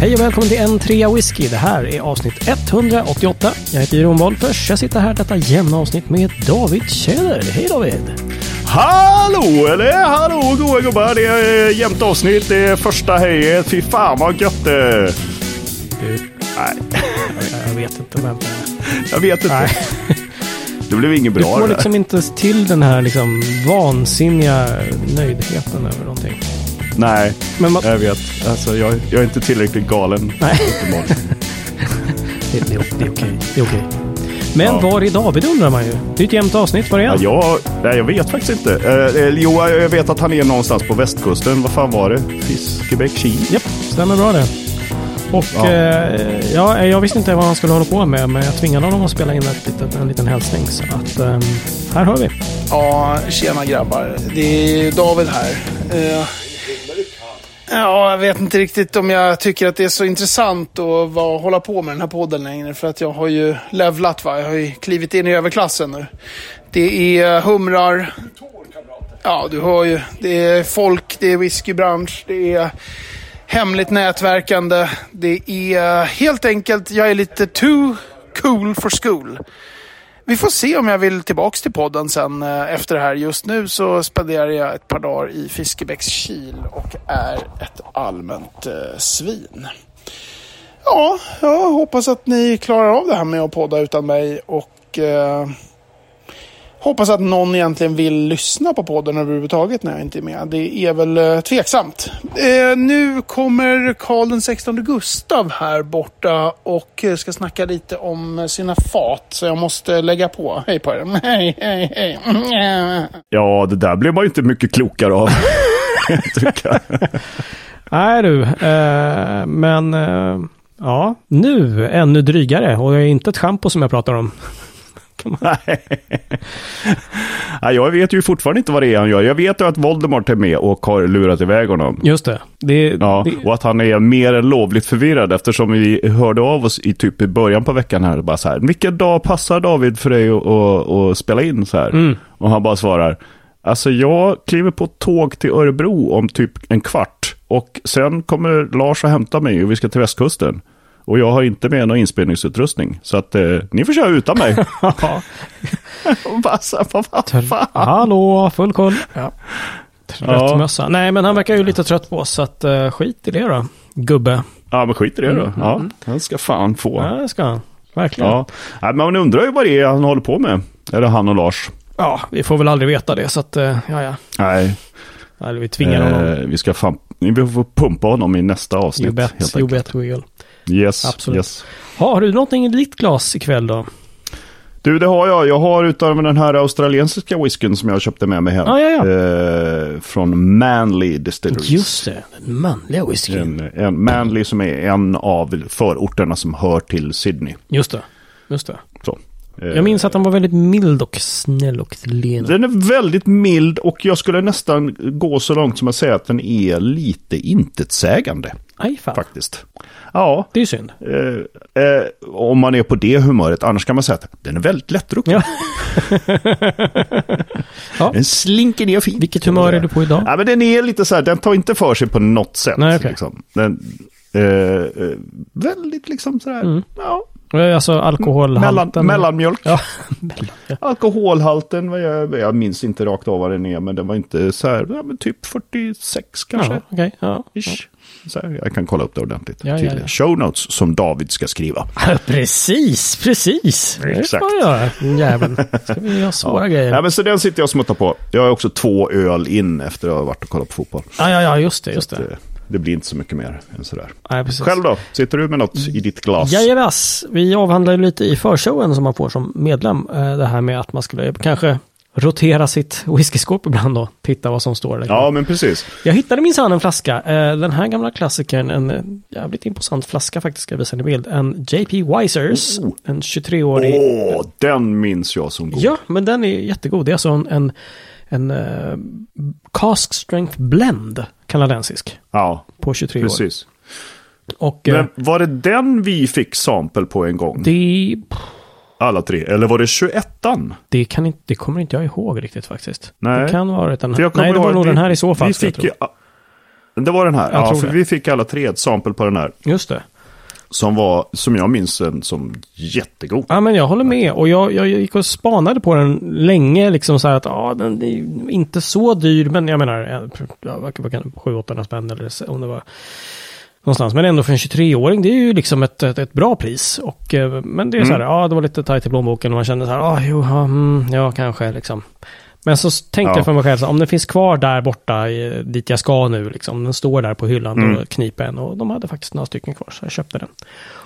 Hej och välkommen till en trea whisky. Det här är avsnitt 188. Jag heter Jeroen Wolffers. Jag sitter här detta jämna avsnitt med David Tjäder. Hej David! Hallå eller hallå goa gubbar. Det är jämnt avsnitt. Det är första hejet. Fy fan vad gött det är. Du, Nej, jag, jag vet inte. Vänta. jag vet inte. Nej. Det blev inget Du bra får det där. liksom inte till den här liksom vansinniga nöjdheten över någonting. Nej, Men man, jag vet. Alltså, jag, jag är inte tillräckligt galen. Nej. det, det, är- det är okej. Det är okej. Men Ja. var är David undrar man ju. Det är ett jämnt avsnitt. Var är Ja, han? jag, nej, jag vet faktiskt inte. Eh, eh, jo, jag vet att han är någonstans på västkusten. Vad fan var det? Fiskebäck, Kil? Japp, stämmer bra det. Och Ja. eh, ja, jag visste inte vad han skulle hålla på med, men jag tvingade honom att spela in ett litet, en liten hälsning. Så att ehm, här hör vi. Ja, tjena grabbar. Det är David här. Eh, Ja, jag vet inte riktigt om jag tycker att det är så intressant att vara, hålla på med den här podden längre. För att jag har ju levlat va. Jag har ju klivit in i överklassen nu. Det är eh, humrar. Ja, du hör ju. Det är folk, det är whiskybransch, det är hemligt nätverkande. Det är eh, helt enkelt, jag är lite too cool for school. Vi får se om jag vill tillbaks till podden sen eh, efter det här. Just nu så spenderar jag ett par dagar i Fiskebäckskil och är ett allmänt eh, svin. Ja, jag hoppas att ni klarar av det här med att podda utan mig och eh, hoppas att någon egentligen vill lyssna på podden överhuvudtaget när jag inte är med. Det är väl eh, tveksamt. Eh, nu kommer Karl den 16 Gustav här borta och eh, ska snacka lite om sina fat. Så jag måste lägga på. Hej på er. Hej, hej, hej. Ja, det där blev man ju inte mycket klokare av. Nej du, eh, men eh, ja, nu ännu drygare. Och det är inte ett schampo som jag pratar om. Nej. Nej, jag vet ju fortfarande inte vad det är han gör. Jag vet ju att Voldemort är med och har lurat iväg honom. Just det. det, Ja, det och att han är mer än lovligt förvirrad eftersom vi hörde av oss i typ i början på veckan här. Bara så här, vilken dag passar David för dig att, spela in så här? Mm. Och han bara svarar, alltså jag kliver på tåg till Örebro om typ en kvart. Och sen kommer Lars och hämta mig och vi ska till västkusten. Och jag har inte med någon inspelningsutrustning. Så att eh, ni får köra utan mig. vad fan? Hallå, full koll. Ja. Trött Ja. Nej, men han verkar ju lite trött på oss, så att, eh, skit i det då. Gubbe. Ja, men skit i det då. Ja, han ska fan få. Ja, det ska han. Verkligen. Ja, Nej, men man undrar ju vad det är han håller på med. Eller han och Lars. Ja, vi får väl aldrig veta det, så att, eh, ja, ja. Nej, Eller vi tvingar honom. eh, vi ska fan, vi får pumpa honom i nästa You avsnitt. bet, helt you bet we will. Yes, Absolut. yes. Ha, har du någonting i ditt glas ikväll då? Du, det har jag. Jag har utav den här australiensiska whiskyn som jag köpte med mig hem. Ja, ja, ja. Eh, från Manly Distilleries. Just det, den manliga whiskyn. En, en Manly som är en av förorterna som hör till Sydney. Just det, just det. Så. Eh, Jag minns att den var väldigt mild och snäll och len. Den är väldigt mild och jag skulle nästan gå så långt som att säga att den är lite intetsägande. Aj fan, Faktiskt. Ja, det är synd. eh, eh, om man är på det humöret. Annars kan man säga att den är väldigt lättdrucken. Ja. ja. Den slinker ner fint. Vilket humör är du på idag? Ja, men den är lite så här, den tar inte för sig på något sätt. Nej, okej. liksom. den, eh, eh, väldigt liksom så här, Mm. ja, Alltså mellan, alkoholhalten. mellanmjölk. Ja, mellan. Ja. Alkoholhalten, jag, jag minns inte rakt av vad den är, men den var inte så här, ja, typ 46 kanske. Ja, okej. Ja. Ish. Så här, jag kan kolla upp det ordentligt. Ja, ja, till ja. show notes som David ska skriva. Ja, precis, precis. Exakt. jäveln. Ska vi göra svåra grejer? Ja, men så den sitter jag och smuttar på. Jag har också två öl in efter att ha varit och kollat på fotboll. Ja, ja, ja, just det, just Det, det. Det blir inte så mycket mer än sådär. Nej, precis. Själv då? Sitter du med något i ditt glas? Jajebas, vi avhandlade lite i förshowen som man får som medlem. eh, Det här med att man skulle kanske rotera sitt whiskyskåp ibland då. Titta vad som står där. Ja, men precis. Jag hittade minsann en flaska. eh, Den här gamla klassikern, en eh, jävligt imposant flaska faktiskt, ska jag visa en bild. En JP Wisers, Oh. en 23-årig. Åh, den minns jag som god. Ja, men den är jättegod. Det är alltså en, en, en eh, cask strength blend, kanadensisk, Ja, på 23 år. precis. Och eh, Men var det den vi fick sample på en gång? det, Alla tre? Eller var det 21an? det, kan inte, det kommer inte jag ihåg riktigt faktiskt. Nej. Det kan vara den här. Nej, det var nog vi- den här i så fall. Vi fick. Det var den här. Jag Ja, för det. vi fick alla tre ett sample på den här. Just det. Som var, som jag minns den som jättegod. Ja, men jag håller med. Och jag, jag gick och spanade på den länge. Liksom så här att ja, den är inte så dyr. Men jag menar, eh, vad kan- vad kan 700-800 spänn eller om det var någonstans. Men ändå för en 23-åring, det är ju liksom ett, ett, ett bra pris. Och, eh, men det är så här, Mm. ja, det var lite tajt i plånboken och man kände så här, ja, jo, ja, mm, ja kanske liksom. Men så tänkte Ja. jag för mig själv, så, om den finns kvar där borta dit jag ska nu, liksom, den står där på hyllan, Mm. då kniper en. Och de hade faktiskt några stycken kvar, så jag köpte den.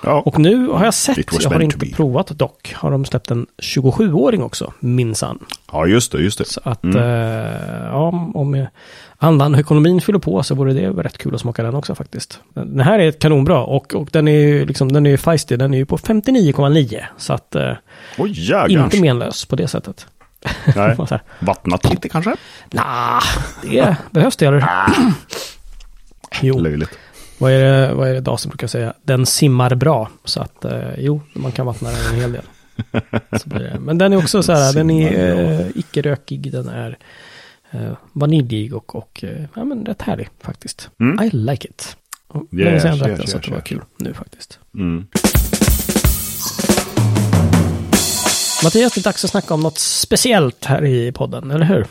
Ja. Och nu har jag sett, jag har inte provat dock, har de släppt en 27-åring också, minsann. ja, just det, just det. Så att, Mm. eh, ja, om andan och ekonomin fyller på så vore det rätt kul att smaka den också faktiskt. Den här är kanonbra och, och den är ju liksom, den är feisty, den är ju på 59,9. Så att, eh, Oj, inte menlös på det sättet. Nej, vattnat lite kanske? Nah, det behövs det eller? Jo, Löjligt. vad är det, vad är det Dasen brukar säga? Den simmar bra. Så att eh, jo, man kan vattna den en hel del. Men den är också så här, den är Simmar bra. eh, icke-rökig, den är eh, vaniljig och, och eh, ja, men rätt härlig faktiskt. Mm. I like it. Yes, länge sedan jag drack yes, den så yes, att det var yes. kul nu faktiskt. Mm. Mattias, det är dags att snacka om något speciellt här i podden, eller hur?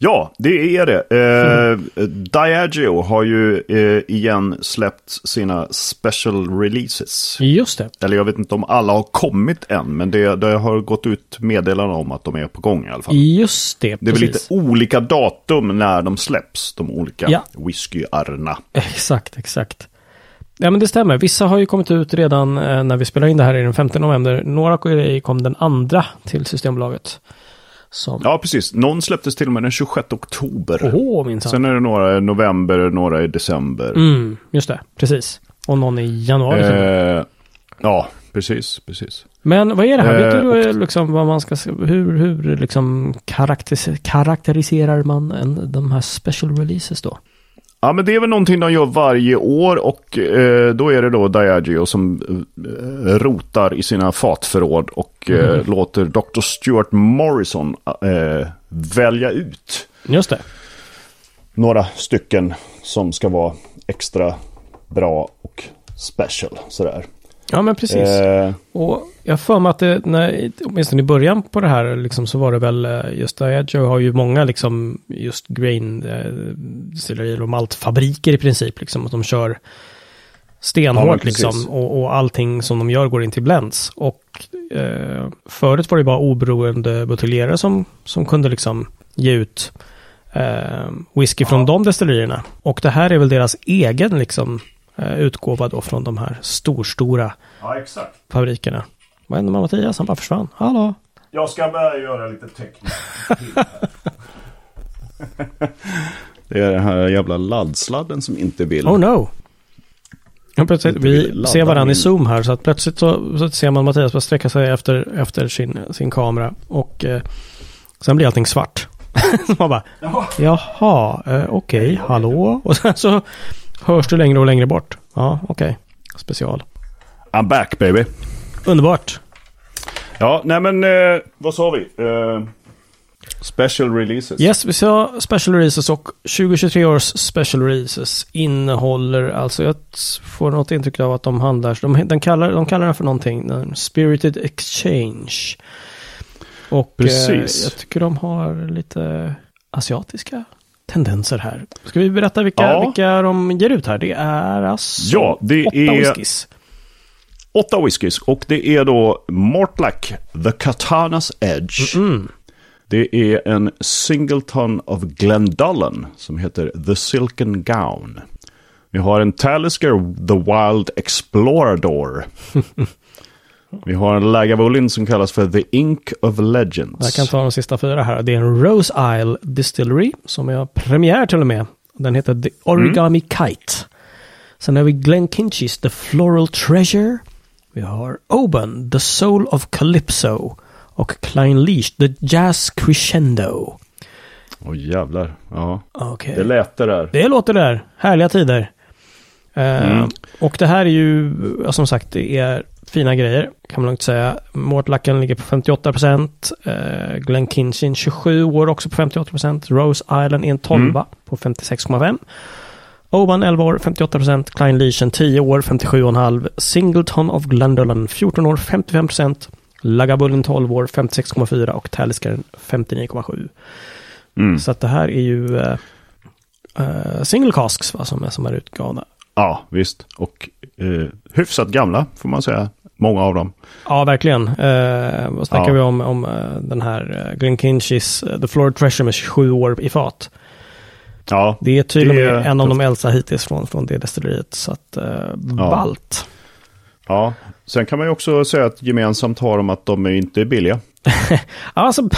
Ja, det är det. Eh, Diageo har ju eh, igen släppt sina special releases. Just det. Eller jag vet inte om alla har kommit än, men det, det har gått ut meddelanden om att de är på gång i alla fall. Just det, Det är väl lite olika datum när de släpps, de olika Ja. whiskyarna. Exakt, exakt. Ja men det stämmer. Vissa har ju kommit ut redan eh, när vi spelar in det här i den 5 november. Några grejer kom den andra till Systembolaget. Som... Ja, precis. Någon släpptes till och med den 26 oktober. Minsann. Sen är det några i november, några i december. Mm, just det, precis. Och någon i januari. och. Eh, ja, precis, precis. Men vad är det här? eh, Vet du eh, liksom vad man ska? Hur, hur liksom karaktäris- karaktäriserar man en, de här special releases då? Ja, men det är väl någonting de gör varje år och eh, då är det då Diageo som eh, rotar i sina fatförråd och eh, Mm. låter Dr. Stuart Morrison eh, välja ut Just det. några stycken som ska vara extra bra och special. Sådär. Ja men precis. Eh, Och jag för mig att det, när, åtminstone i början på det här, liksom, så var det väl eh, just Diageo har ju många liksom just grain eh, distillerier och maltfabriker i princip. Liksom, att de kör Ja, stenhårt precis. liksom. Och, och allting som de gör går in till blends. Och eh, förut var det bara oberoende buteljerare som, som kunde liksom ge ut eh, whisky från de destillerierna. Och det här är väl deras egen liksom eh, utgåva då från de här storstora ja, exakt. fabrikerna. Vad hände med Mattias? Han bara försvann. Hallå? Jag ska börja göra lite tekniskt. det är den här jävla laddsladden som inte vill. Oh no! Ja, plötsligt, vi ser varandra i Zoom här så att plötsligt så, så ser man Mattias bara sträcka sig efter, efter sin, sin kamera och eh, sen blir allting svart. man bara, jaha, eh, okej, hallå? Och sen så hörs du längre och längre bort. Ja, okej. Special. I'm back baby. Underbart. Ja, nej men eh, vad sa vi? Eh, special releases. Yes, vi sa special releases och 2023 års special releases innehåller, alltså jag får något intryck av att de handlar, de, den kallar, de kallar den för någonting, den Spirited Exchange. Och eh, Precis. jag tycker de har lite asiatiska tendenser här. Ska vi berätta vilka, Ja. vilka de ger ut här? Det är alltså Ja, det åtta är- whiskys. Åtta whiskys och det är då Mortlack, The Katana's Edge. Mm. Det är en Singleton of Glendullen som heter The Silken Gown. Vi har en Talisker The Wild Explorador. Vi har en Lagavulin som kallas för The Ink of Legends. Jag kan ta de sista fyra här. Det är en Rose Isle Distillery som jag har premiär till och med. Den heter The Origami Kite. Sen har vi Glen Kinchis The Floral Treasure. Vi har Oban The Soul of Calypso. Och Klein Leash The Jazz Crescendo. Åh jävlar. Ja, Okej. det lät det där. Det låter där. Härliga tider. Eh, Mm. Och det här är ju, som sagt, det är fina grejer. Kan man lugnt säga. Mortlacken ligger på 58%. Uh, Glen Kinchin 27 år också på 58%. Rose Island är en 12 Mm. på 56,5. Oban 11 år 58%, Klein Leischen 10 år 57,5%, Singleton of Glendullen 14 år 55%, Lagabullen 12 år 56,4% och Taliskaren 59,7%. Mm. Så att det här är ju uh, uh, single casks va, som, är, som är utgavna. Ja, visst. Och eh, hyfsat gamla får man säga. Många av dem. Ja, verkligen. Uh, vad snackar Ja. vi om, om uh, den här uh, Glen Kinchis uh, The Florida Treasure med 27 år i fat. Ja, Det är tydligen Det är en av de äldsta hittills från, från det destilleriet. Så att, uh, ballt. ja. Sen kan man ju också säga att gemensamt har de att de är inte billiga. Alltså,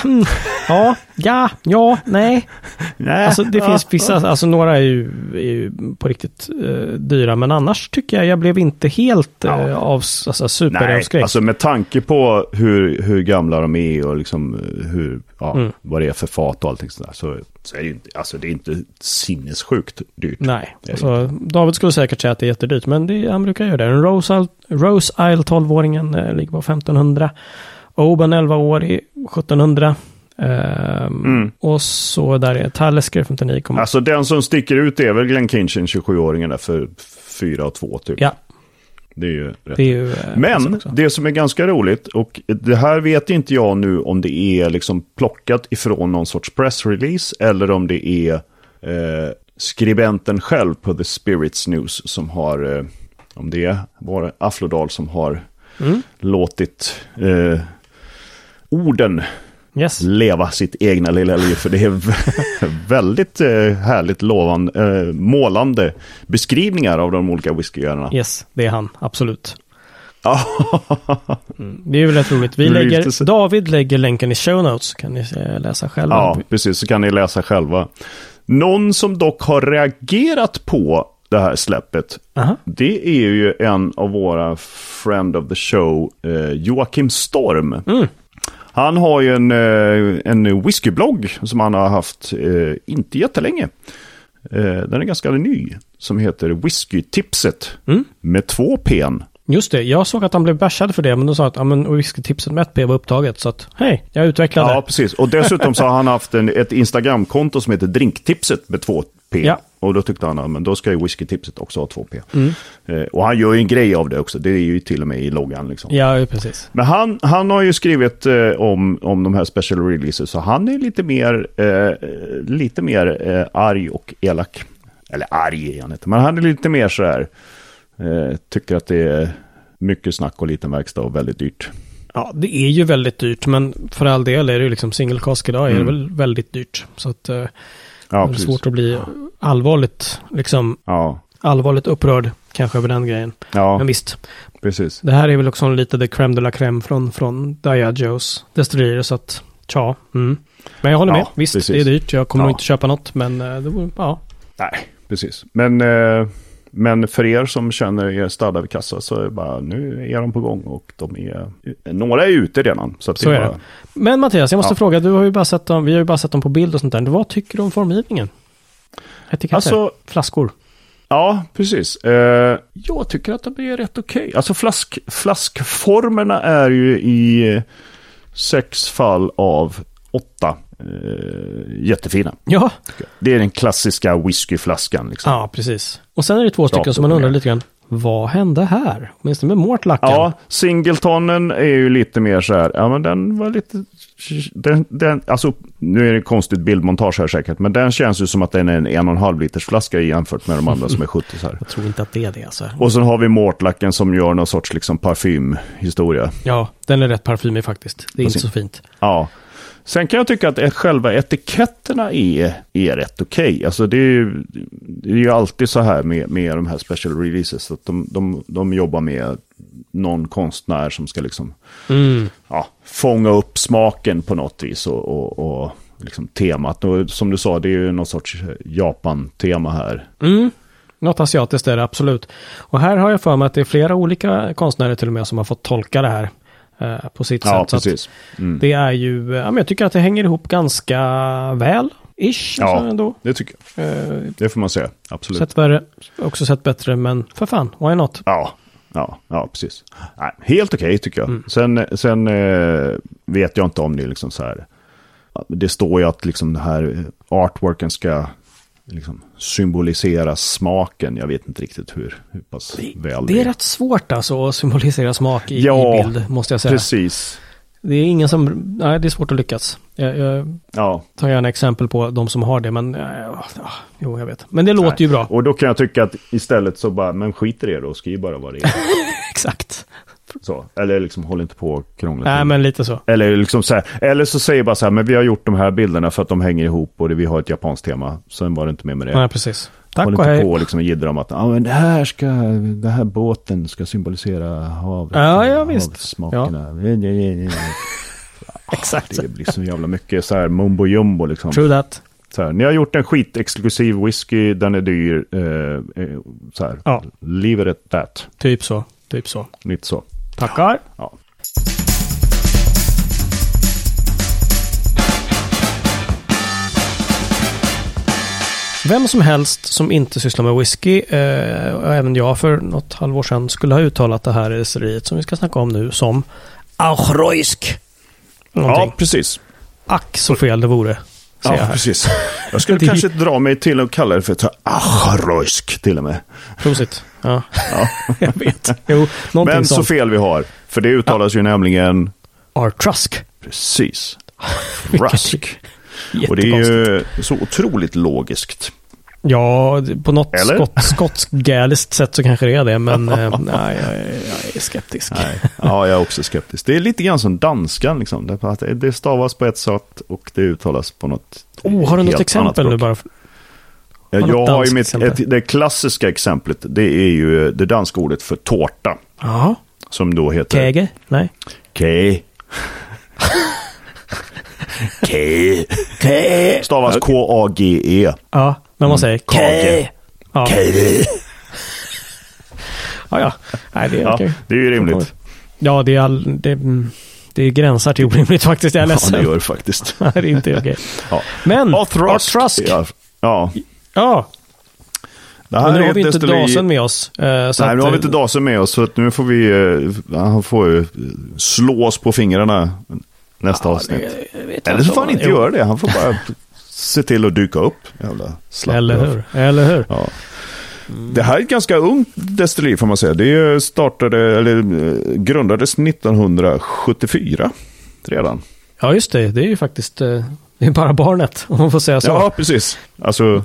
ja, ja, ja, nej. Nej. Alltså det finns vissa, alltså några är ju, är ju på riktigt eh, dyra, men annars tycker jag jag blev inte helt Ja. eh, av, alltså, Nej, superavskräckt. alltså med tanke på hur, hur gamla de är och liksom eh, hur, ja, Mm. vad det är för fat och allting sådär. Så, så är det inte, alltså det är inte sinnessjukt dyrt. Nej, alltså, David skulle säkert säga att det är jättedyrt, men det, han brukar göra det. En Rose Isle, Rose Isle 12-åringen eh, ligger på 1500. Oban 11 år i 1700. Ehm, Mm. Och så där är Talisker 59, Alltså den som sticker ut är väl Glenn Kinchin, 27-åringen där för 4 och 2 typ. Ja, Det är ju rätt. det är ju... eh, Men det som är ganska roligt, och det här vet inte jag nu om det är liksom plockat ifrån någon sorts pressrelease eller om det är eh, skribenten själv på The Spirits News som har, eh, om det var det Aflodal som har Mm. låtit eh, orden Yes. leva sitt egna lilla liv. För det är vä- väldigt eh, härligt lovande, eh, målande beskrivningar av de olika whiskyöarna. Yes, det är han, absolut. Ja. Det är ju rätt roligt. Vi lägger, David lägger länken i show notes. Kan ni eh, läsa själva. Ja, precis. Så kan ni läsa själva. Någon som dock har reagerat på det här släppet, Aha. det är ju en av våra friend of the show, eh, Joakim Storm. Mm. Han har ju en, eh, en whiskyblogg som han har haft eh, inte jättelänge. Eh, den är ganska ny, som heter Whiskytipset Mm. med två pen. Just det, jag såg att han blev bashad för det, men de sa att ja, men whiskytipset med ett P var upptaget. Så att, hej, jag utvecklade. Ja, precis. Och dessutom så har han haft en, ett Instagramkonto som heter Drinktipset med två P. Ja. Och då tyckte han att men då ska ju whiskytipset också ha två P. Mm. Eh, och han gör ju en grej av det också. Det är ju till och med i loggan. Liksom. Ja, precis. Men han, han har ju skrivit eh, om, om de här special releases. Så han är lite mer, eh, lite mer eh, arg och elak. Eller arg är han inte. Men han är lite mer så här. Eh, tycker att det är mycket snack och liten verkstad och väldigt dyrt. Ja, det är ju väldigt dyrt, men för all del är det ju liksom single cask idag är det Mm. väl väldigt dyrt. Så att eh, Ja, det är svårt att bli allvarligt, liksom, Ja, allvarligt upprörd kanske över den grejen. ja Men visst, precis. det här är väl också lite the crème de la crème från, från Diageos destillerier, så att tja. Mm. Men jag håller med, visst, precis. det är dyrt. Jag kommer Ja. inte köpa något, men eh, det vore, ja. Nej, precis. Men, eh, men för er som känner er stadda vid kassa så är det bara nu är de på gång och de är, några är ute redan. Så, att Så det är bara, det. Men Mattias, jag måste Ja. fråga, du har ju bara sett dem, vi har ju bara sett dem på bild och sånt där. Vad tycker du om formgivningen? Etiketter, Alltså, flaskor. ja, precis. Eh, jag tycker att de är rätt okej. Alltså flask, flaskformerna är ju i sex fall av åtta eh, jättefina. Ja, Det är den klassiska whiskyflaskan. Liksom. ja, precis. Och sen är det två stycken Rakt som man undrar lite grann, vad hände här? Åtminstone med Mortlacken. Ja, singletonen är ju lite mer så här, ja men den var lite, den, den, alltså nu är det konstigt bildmontage här säkert, men den känns ju som att den är en en och en halv liters flaska jämfört med de andra som är 70 så här. Jag tror inte att det är det alltså. Och sen har vi Mortlacken som gör någon sorts liksom parfymhistoria. Ja, den är rätt parfymig faktiskt. Det är inte Precis. så fint. Ja. Sen kan jag tycka att själva etiketterna är, är rätt okej. Alltså det är, ju, det är ju alltid så här med, med de här special releases. Att de, de, de jobbar med någon konstnär som ska liksom Mm. ja, fånga upp smaken på något vis och, och, och liksom temat. Och som du sa, det är ju någon sorts Japan-tema här. Mm. Något asiatiskt är det absolut. Och här har jag för mig att det är flera olika konstnärer till och med som har fått tolka det här på sitt Ja, sätt. Så precis. Mm. det är ju, ja, men jag tycker att det hänger ihop ganska väl. Ish, Ja. alltså ändå. Det tycker jag. Eh, Det får man säga. Absolut. sett värre, också sett bättre, men för fan, why not? Ja, ja, ja precis. Nej, helt okej tycker jag. Mm. Sen, sen eh, vet jag inte om det är liksom så här. Det står ju att liksom det här artworken ska liksom symbolisera smaken. Jag vet inte riktigt hur, hur pass väl Det är rätt svårt alltså att symbolisera smak i, Ja, i bild, måste jag säga. Precis. Det är ingen som, nej det är svårt att lyckas. Jag, jag Ja, tar gärna exempel på de som har det, men ja, jo jag vet. Men det låter Nej. ju bra. och då kan jag tycka att istället så bara, men skit i det då, skriv bara vad det är. Exakt. Så. Eller liksom håll inte på och krångla Nej men lite så. Eller, liksom så här, eller så säger bara så här, men vi har gjort de här bilderna för att de hänger ihop och det, vi har ett japanskt tema. Sen var det inte mer med det. Nej precis. Tack Håll och inte hej. på och liksom jiddra om att ah, men det här ska, den här båten ska symbolisera havet. Ja, ja, visst. Havssmakerna. Exakt. Det blir så jävla mycket så här mumbo jumbo liksom. True that. Så här, ni har gjort en skitexklusiv whisky, den är dyr. Eh, eh, så här, Ja. leave it at that. Typ så. Typ så. Lite så. Tackar. Ja. Vem som helst som inte sysslar med whisky, eh, och även jag för något halvår sedan, skulle ha uttalat det här destilleriet som vi ska snacka om nu som. Någonting. ja, precis. Ack så fel det vore. Jag Ja, här. precis. Jag skulle kanske dra mig till att kalla det för Acharojsk till och med. Prosit. Ja, Ja. jag vet. Jo, Men så sånt. fel vi har. För det uttalas ju nämligen Artrusk. precis. Rusk. Och det är ju så otroligt logiskt. Ja, på något Eller? skott, skotsk-gäliskt sätt så kanske det är det, men eh, nej, jag, är- jag är skeptisk. Nej. Ja, jag är också skeptisk. Det är lite grann som danskan. Liksom. Det- stavas på ett sätt och det uttalas på något Oh, har du något exempel nu bara? Ja, jag har ju mitt, ett, det klassiska exemplet. Det är ju det danska ordet för tårta. Ja, Som då heter... Käge? Nej. Kej. Kej. Ke. Stavas K-A-G-E. Ja, när man säger Kage. Ja, Kej. ja. ja. Nej, det är Ja, okej. det är ju rimligt. Ja, det är, all, det, mm, det gränsar till orimligt faktiskt. Jag är Ja, ledsen. det gör det faktiskt. Nej, det är inte okej. Ja. Men, Arthrusk. Arthrusk. Ja, ja. Ja, Det här men nu har vi ett inte Dasen med oss. eh, så Nej, att, nu har vi eh, inte Dasen med oss. Så att nu får vi eh, han får ju slå oss på fingrarna nästa ja, avsnitt. Eller så får han inte jo, göra det. Han får bara se till att dyka upp. Jävla slapp. Eller hur? Eller hur? Ja. Det här är ett ganska ungt destilleri får man säga. Det startade, eller eh, grundades 1974 redan. Ja, just det. Det är ju faktiskt eh, det är bara barnet, om man får säga så. Ja, precis. Alltså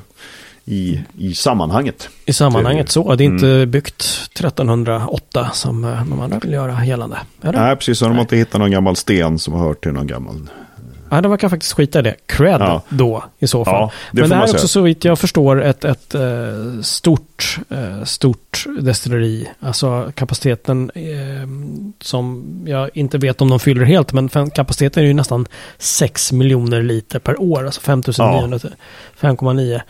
i, i sammanhanget. I sammanhanget så. Det är inte Mm. byggt 1308 som eh, de andra vill göra gällande. Eller? Nej, precis. Så de har inte hittat någon gammal sten som har hört till någon gammal. Ja, de verkar faktiskt skita i det. Cred Ja. då i så fall. Ja, det Men det här är också så vitt jag förstår ett, ett eh, stort, eh, stort destilleri. Alltså kapaciteten eh, som jag inte vet om de fyller helt. Men kapaciteten är ju nästan 6 miljoner liter per år. Alltså 5900 till 5,9.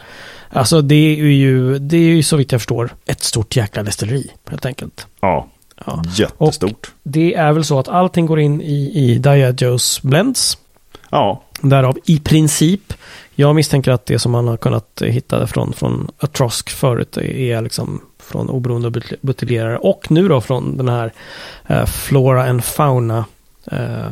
Alltså det är ju, det är ju så vitt jag förstår ett stort jäkla destilleri helt enkelt. Ja, Ja. jättestort. Det är väl så att allting går in i, i Diageos blends. Ja, Därav i princip. Jag misstänker att det som man har kunnat hitta från, från Atrosk förut är liksom från oberoende butel- buteljerare. Och nu då från den här eh, Flora and Fauna eh,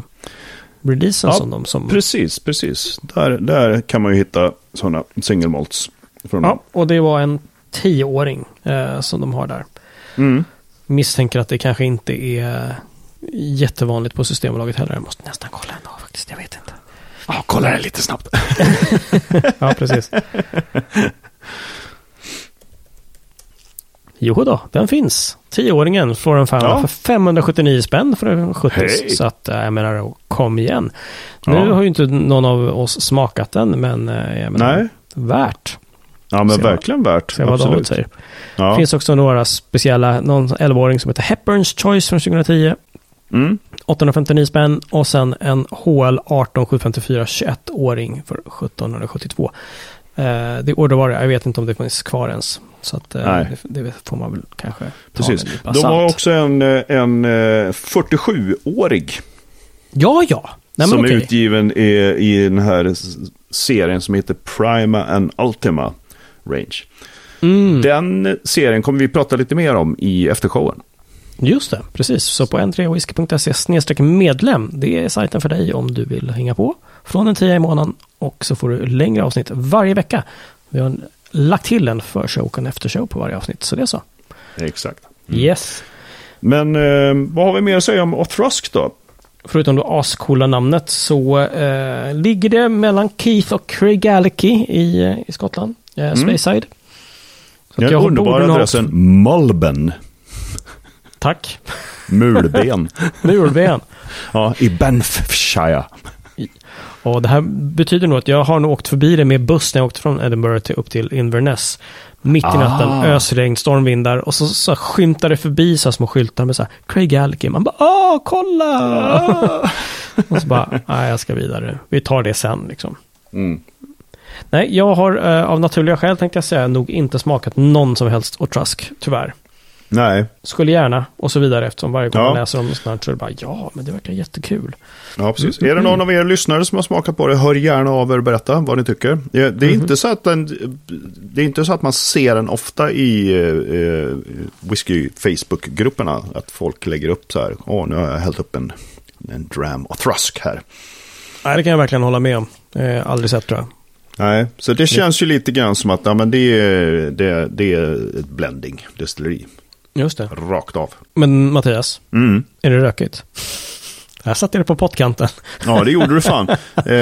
releasen Ja, som de som... precis, precis. Där, där kan man ju hitta sådana single malts. Från Ja, och det var en tioåring eh, som de har där. Mm. Misstänker att det kanske inte är jättevanligt på Systembolaget heller. Jag måste nästan kolla ändå faktiskt. Jag vet inte. Ja, kolla det lite snabbt. Ja, precis. Jo då, den finns. Tioåringen, Floren Fauna, Ja. för 579 spänn för en 70. Hej. Så att, äh, jag menar, kom igen. Ja. Nu har ju inte någon av oss smakat den, men äh, jag menar, Nej. värt. Ja, men Se vad- verkligen värt. Se vad David Absolut. säger. Ja. Det finns också några speciella, någon 11-åring som heter Hepburns Choice från 2010. Mm. 859 spänn och sen en HL 18 754 21-åring för 1772. Eh, det är ordervara, jag vet inte om det finns kvar ens. Så att, eh, det, det får man väl kanske ta Precis. De har salt. också en, eh, en eh, 47-årig Ja, ja. Nej, som okej. är utgiven i, i den här serien som heter Prima and Ultima Range. Mm, Den serien kommer vi prata lite mer om i eftershowen. Just det, precis. Så på n3whisky.se medlem, det är sajten för dig om du vill hänga på. Från en 10 i månaden och så får du längre avsnitt varje vecka. Vi har lagt till en förshow och en eftershow på varje avsnitt. Så det är så. Exakt. Yes. Men eh, vad har vi mer att säga om Othrusk då? Förutom det ascoola namnet så eh, ligger det mellan Keith och Craig Galicki i, eh, i Skottland. Eh, Speyside. Så Den underbara adressen Mulben. Tack. Mulben. Mulben. ja, i Banffshire. Och det här betyder nog att jag har nog åkt förbi det med buss när jag åkte från Edinburgh till, upp till Inverness. Mitt i natten, Ah. ösregn, stormvindar och så, så skymtar det förbi så här små skyltar med så här Craig Galicki. Man bara åh, kolla! Ah. och så bara, nej jag ska vidare. Vi tar det sen liksom. Mm. Nej, jag har eh, av naturliga skäl tänkte jag säga nog inte smakat någon som helst O'Trusk, tyvärr. Nej, Skulle gärna och så vidare eftersom varje gång Ja. man läser om något sånt här så är det bara ja, men det verkar jättekul. ja precis. Är det någon av er lyssnare som har smakat på det, hör gärna av er och berätta vad ni tycker. Det är, inte, så att den, det är inte så att man ser den ofta i eh, whisky Facebook-grupperna. Att folk lägger upp så här, åh nu har jag hällt upp en, en dram och thrusk här. Nej, det kan jag verkligen hålla med om. Eh, aldrig sett tror jag. Nej, så det känns ju lite grann som att ja, men det, är, det, det är ett blending, destilleri, Just det. rakt av. Men Mattias, Mm. är det rökigt? Här satte jag det på pottkanten. Ja, det gjorde du fan. eh,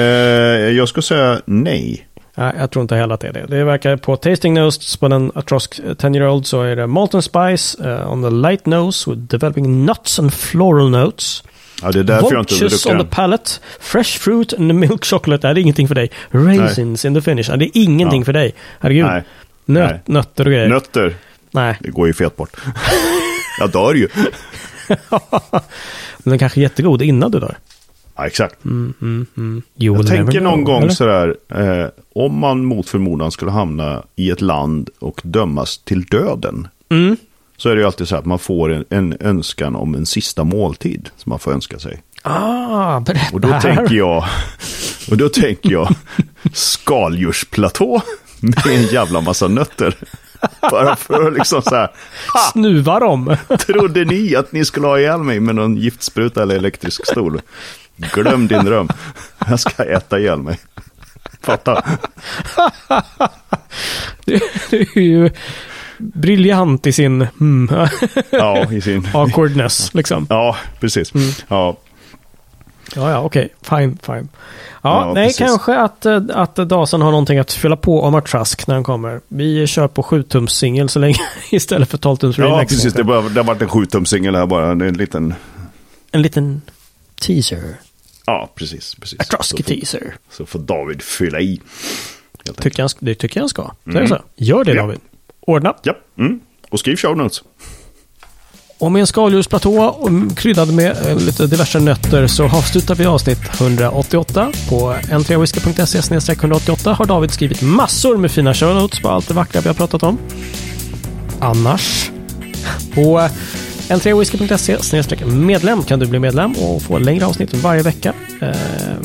jag skulle säga nej. Nej, jag tror inte heller att det är det. Det verkar på tasting notes på den Atrosk 10-year-old så är det Molten Spice uh, on the light nose with developing nuts and floral notes. Ja, det är därför jag inte Voluptuous on the palate. Fresh fruit and milk chocolate. Nej, det är ingenting för dig. Raisins in the finish. Nej, det är ingenting Ja. för dig. Herregud. Nej. Nöt, Nej. Nötter och grejer. Nötter, Nej. det går ju fet bort. jag dör ju. Men den kanske är jättegod innan du dör. Ja, exakt. You Jag will tänker never någon know, gång eller? sådär, eh, om man mot förmodan skulle hamna i ett land och dömas till döden. Mm. Så är det ju alltid så att man får en, en önskan om en sista måltid som man får önska sig. Ah, berätta Och då här. tänker jag, och då tänker jag skaldjursplatå med en jävla massa nötter. Bara för att liksom så här, Snuva dem. trodde ni att ni skulle ha ihjäl mig med någon giftspruta eller elektrisk stol? Glöm din dröm. Jag ska äta ihjäl mig. Fatta. Det är ju briljant i sin mm, Ja, i sin... awkwardness. Liksom. Ja, precis. Ja, Ja, ja, okej. Fine, fine. Ja, Ja, nej, precis. kanske att, eh, att Dasen har någonting att fylla på om Trask när den kommer. Vi kör på 7-tums singel så länge istället för 12-tums ja remix. precis. Det, bara, det har varit en sjutumsingel här bara. Det är en liten... En liten teaser. Ja, precis. precis. Atrosky så, får, teaser. så får David fylla i. Tycker jag, det tycker jag han ska. Det så. Gör det Ja. David. Ordna. Ja, mm. och skriv show notes. Och med en skaldjursplatå kryddad med eh, lite diverse nötter så avslutar vi avsnitt 188. På n3whisky.se 188 har David skrivit massor med fina show notes på allt det vackra vi har pratat om. Annars, på n3whisky.se medlem kan du bli medlem och få längre avsnitt varje vecka. Eh,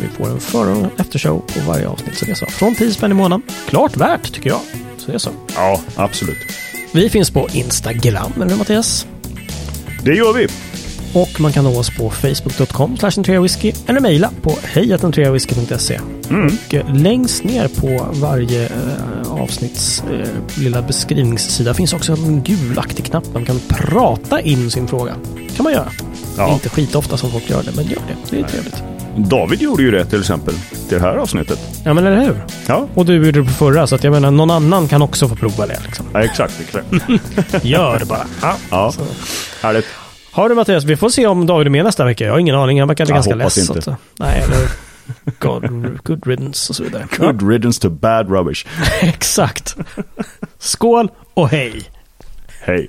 Vi får en före och eftershow på varje avsnitt. Så det är så. Från 10 spänn i månaden. Klart värt tycker jag. Så det är så. Ja, absolut. Vi finns på Instagram, eller Mattias? Det gör vi. Och man kan nå oss på facebook.com whisky eller mejla på hejatentreawhisky.se. Och eh, längst ner på varje eh, avsnitts eh, lilla beskrivningssida finns också en gulaktig knapp. Man kan prata in sin fråga. kan man göra. Ja. Inte skitofta som folk gör det, men gör det. Det är trevligt. David gjorde ju det till exempel. Till det här avsnittet. Ja, men eller hur? Ja, Och du gjorde det på förra, så att jag menar, någon annan kan också få prova det. Liksom. ja exakt. exakt. Gör det bara. Ja. Ja, härligt. Har du Mattias, vi får se om David är med nästa vecka. Jag har ingen aning, han verkar Jag ganska less. inte. så att- Nej, eller God, good riddance och så vidare. Ja, Good riddance to bad rubbish. exakt. Skål och hej! Hej.